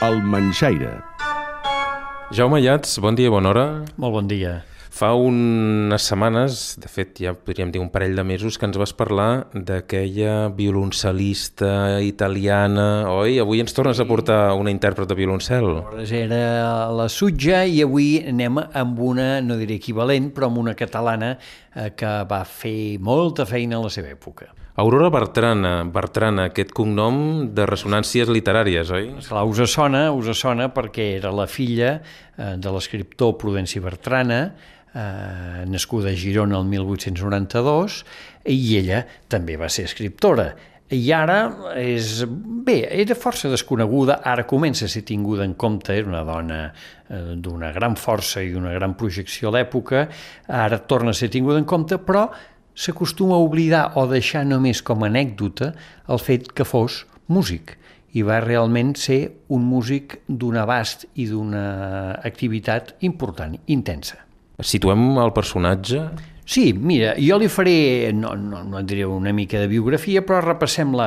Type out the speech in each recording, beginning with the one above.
El Manxaire. Jaume Llats, bon dia, bona hora. Molt bon dia. Fa unes setmanes, de fet ja podríem dir un parell de mesos, que ens vas parlar d'aquella violoncel·lista italiana, oi? Avui ens tornes a portar una intèrpret de violoncel. Aleshores era la Sutja i avui anem amb una, no diré equivalent, però amb una catalana eh, que va fer molta feina a la seva època. Aurora Bertrana, Bertrana, aquest cognom de ressonàncies literàries, oi? Esclar, us sona, us sona perquè era la filla eh, de l'escriptor Prudenci Bertrana, eh, nascuda a Girona el 1892, i ella també va ser escriptora. I ara és... Bé, era força desconeguda, ara comença a ser tinguda en compte, era una dona eh, d'una gran força i d'una gran projecció a l'època, ara torna a ser tinguda en compte, però s'acostuma a oblidar o deixar només com a anècdota el fet que fos músic i va realment ser un músic d'un abast i d'una activitat important, intensa. Situem el personatge? Sí, mira, jo li faré, no, no, no et diré una mica de biografia, però repassem la,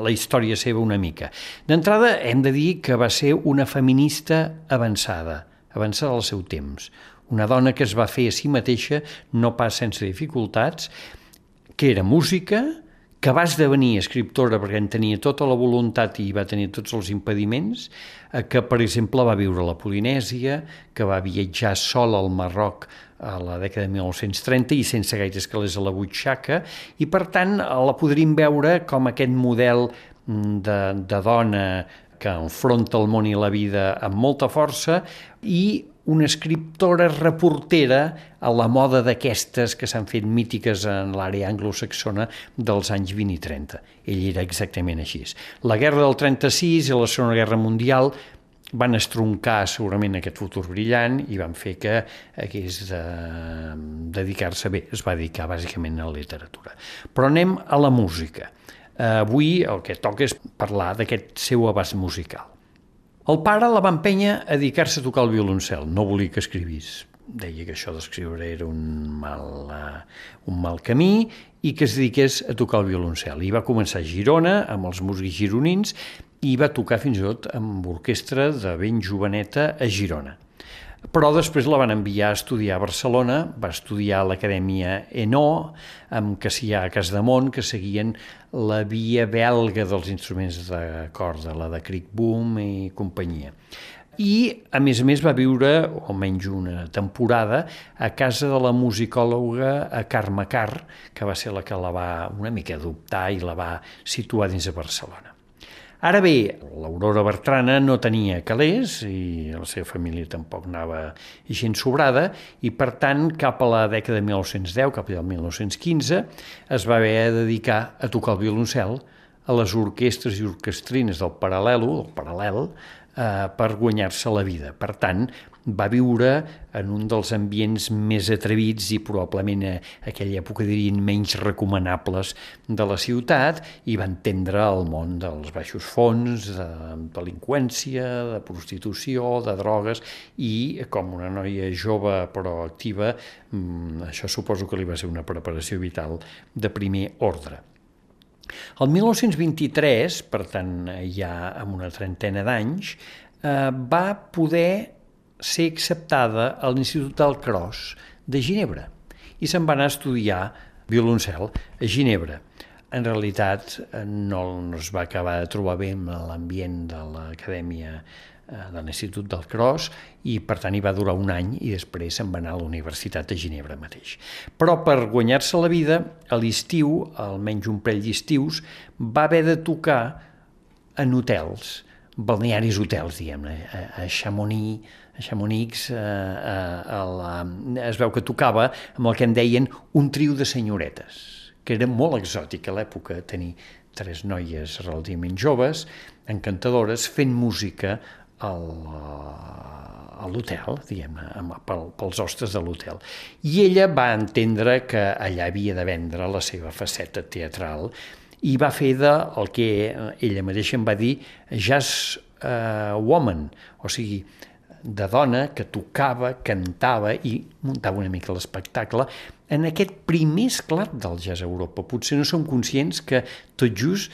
la història seva una mica. D'entrada, hem de dir que va ser una feminista avançada, avançada al seu temps. Una dona que es va fer a si mateixa, no pas sense dificultats, que era música, que va esdevenir escriptora perquè en tenia tota la voluntat i va tenir tots els impediments, eh, que, per exemple, va viure a la Polinèsia, que va viatjar sola al Marroc a la dècada de 1930 i sense gaires calés a la butxaca, i per tant la podríem veure com aquest model mm, de, de dona que enfronta el món i la vida amb molta força i una escriptora reportera a la moda d'aquestes que s'han fet mítiques en l'àrea anglosaxona dels anys 20 i 30. Ell era exactament així. La guerra del 36 i la Segona Guerra Mundial van estroncar segurament aquest futur brillant i van fer que hagués de dedicar-se bé, es va dedicar bàsicament a la literatura. Però anem a la música. Avui el que toca és parlar d'aquest seu abast musical. El pare la va empènyer a dedicar-se a tocar el violoncel, no volia que escrivís. Deia que això d'escriure era un mal, uh, un mal camí i que es dediqués a tocar el violoncel. I va començar a Girona, amb els músics gironins, i va tocar fins i tot amb orquestra de ben joveneta a Girona. Però després la van enviar a estudiar a Barcelona, va estudiar a l'Acadèmia ENO, amb Cassià Casdemont, que seguien la via belga dels instruments de corda, la de Crick Boom i companyia. I, a més a més, va viure, o menys una temporada, a casa de la musicòloga Carme Carr, que va ser la que la va una mica adoptar i la va situar dins de Barcelona. Ara bé, l'Aurora Bertrana no tenia calés i la seva família tampoc anava gens sobrada i per tant cap a la dècada de 1910, cap al 1915, es va haver de dedicar a tocar el violoncel a les orquestres i orquestrines del paral·lelo, del paral·lel, eh, per guanyar-se la vida. Per tant, va viure en un dels ambients més atrevits i probablement a aquella època dirien menys recomanables de la ciutat i va entendre el món dels baixos fons, de delinqüència, de prostitució, de drogues i com una noia jove però activa, mm, això suposo que li va ser una preparació vital de primer ordre. El 1923, per tant ja amb una trentena d'anys, eh, va poder ser acceptada a l'Institut del Cros de Ginebra i se'n va anar a estudiar violoncel a Ginebra. En realitat eh, no, no es va acabar de trobar bé amb l'ambient de l'acadèmia de l'Institut del Cros i per tant hi va durar un any i després se'n va anar a la Universitat de Ginebra mateix. Però per guanyar-se la vida, a l'estiu, almenys un parell d'estius, va haver de tocar en hotels, balnearis hotels, diguem-ne, a Chamonix, a Chamonix eh, a, a la, es veu que tocava amb el que en deien un trio de senyoretes, que era molt exòtic a l'època tenir tres noies relativament joves, encantadores, fent música a l'hotel, diguem-ne, pel, pels hostes de l'hotel. I ella va entendre que allà havia de vendre la seva faceta teatral i va fer de el que ella mateixa em va dir jazz uh, woman, o sigui, de dona que tocava, cantava i muntava una mica l'espectacle en aquest primer esclat del jazz a Europa. Potser no som conscients que tot just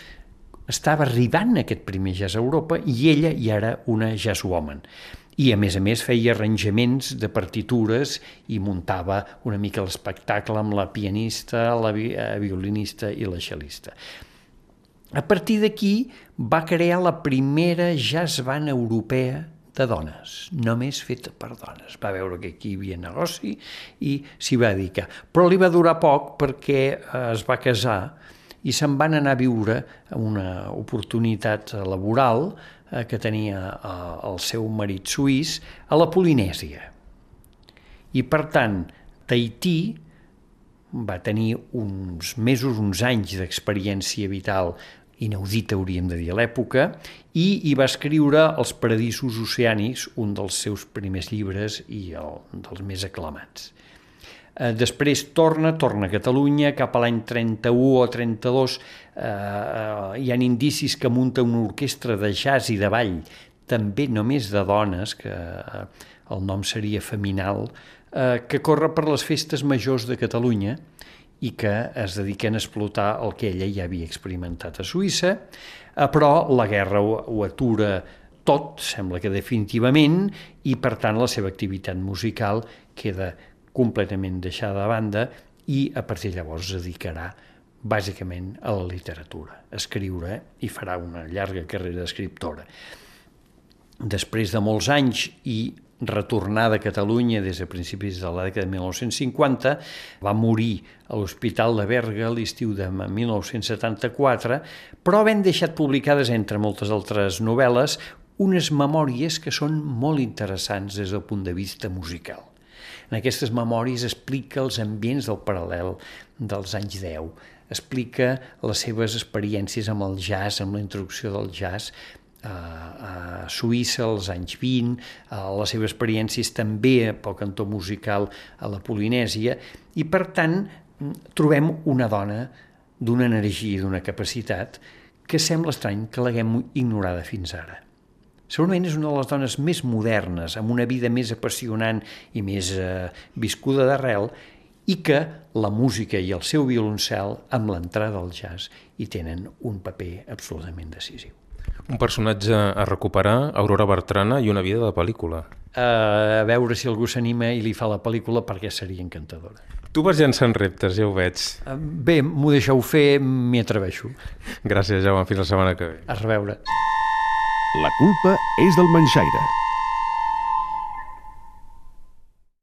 estava arribant aquest primer jazz a Europa i ella ja era una jazzwoman. I a més a més feia arranjaments de partitures i muntava una mica l'espectacle amb la pianista, la eh, violinista i la cel·lista. A partir d'aquí va crear la primera jazz band europea de dones, només feta per dones. Va veure que aquí hi havia negoci i s'hi va dedicar. Però li va durar poc perquè eh, es va casar i se'n van anar a viure una oportunitat laboral eh, que tenia eh, el seu marit suís a la Polinèsia. I per tant, Tahití va tenir uns mesos, uns anys d'experiència vital inaudita, hauríem de dir, a l'època, i hi va escriure Els paradisos oceànics, un dels seus primers llibres i el, dels més aclamats. Eh, després torna, torna a Catalunya, cap a l'any 31 o 32 eh, eh, hi ha indicis que munta una orquestra de jazz i de ball, també només de dones, que eh, el nom seria Feminal, eh, que corre per les festes majors de Catalunya, i que es dediquen a explotar el que ella ja havia experimentat a Suïssa, eh, però la guerra ho, ho atura tot, sembla que definitivament, i per tant la seva activitat musical queda completament deixada a banda i a partir de llavors es dedicarà bàsicament a la literatura, a escriure i farà una llarga carrera d'escriptora. Després de molts anys i retornada a Catalunya des de principis de la dècada de 1950, va morir a l'Hospital de Berga l'estiu de 1974, però havent deixat publicades, entre moltes altres novel·les, unes memòries que són molt interessants des del punt de vista musical. En aquestes memòries explica els ambients del paral·lel dels anys 10, explica les seves experiències amb el jazz, amb la introducció del jazz, a Suïssa als anys 20, a les seves experiències també pel cantó musical a la Polinèsia, i per tant trobem una dona d'una energia i d'una capacitat que sembla estrany que l'haguem ignorada fins ara. Segurament és una de les dones més modernes, amb una vida més apassionant i més eh, viscuda d'arrel, i que la música i el seu violoncel, amb l'entrada del jazz, hi tenen un paper absolutament decisiu. Un personatge a recuperar, Aurora Bertrana i una vida de pel·lícula. Uh, a veure si algú s'anima i li fa la pel·lícula perquè seria encantadora. Tu vas llançant reptes, ja ho veig. Uh, bé, m'ho deixeu fer, m'hi atreveixo. Gràcies, Jaume. Fins la setmana que ve. A reveure. La culpa és del Manxaire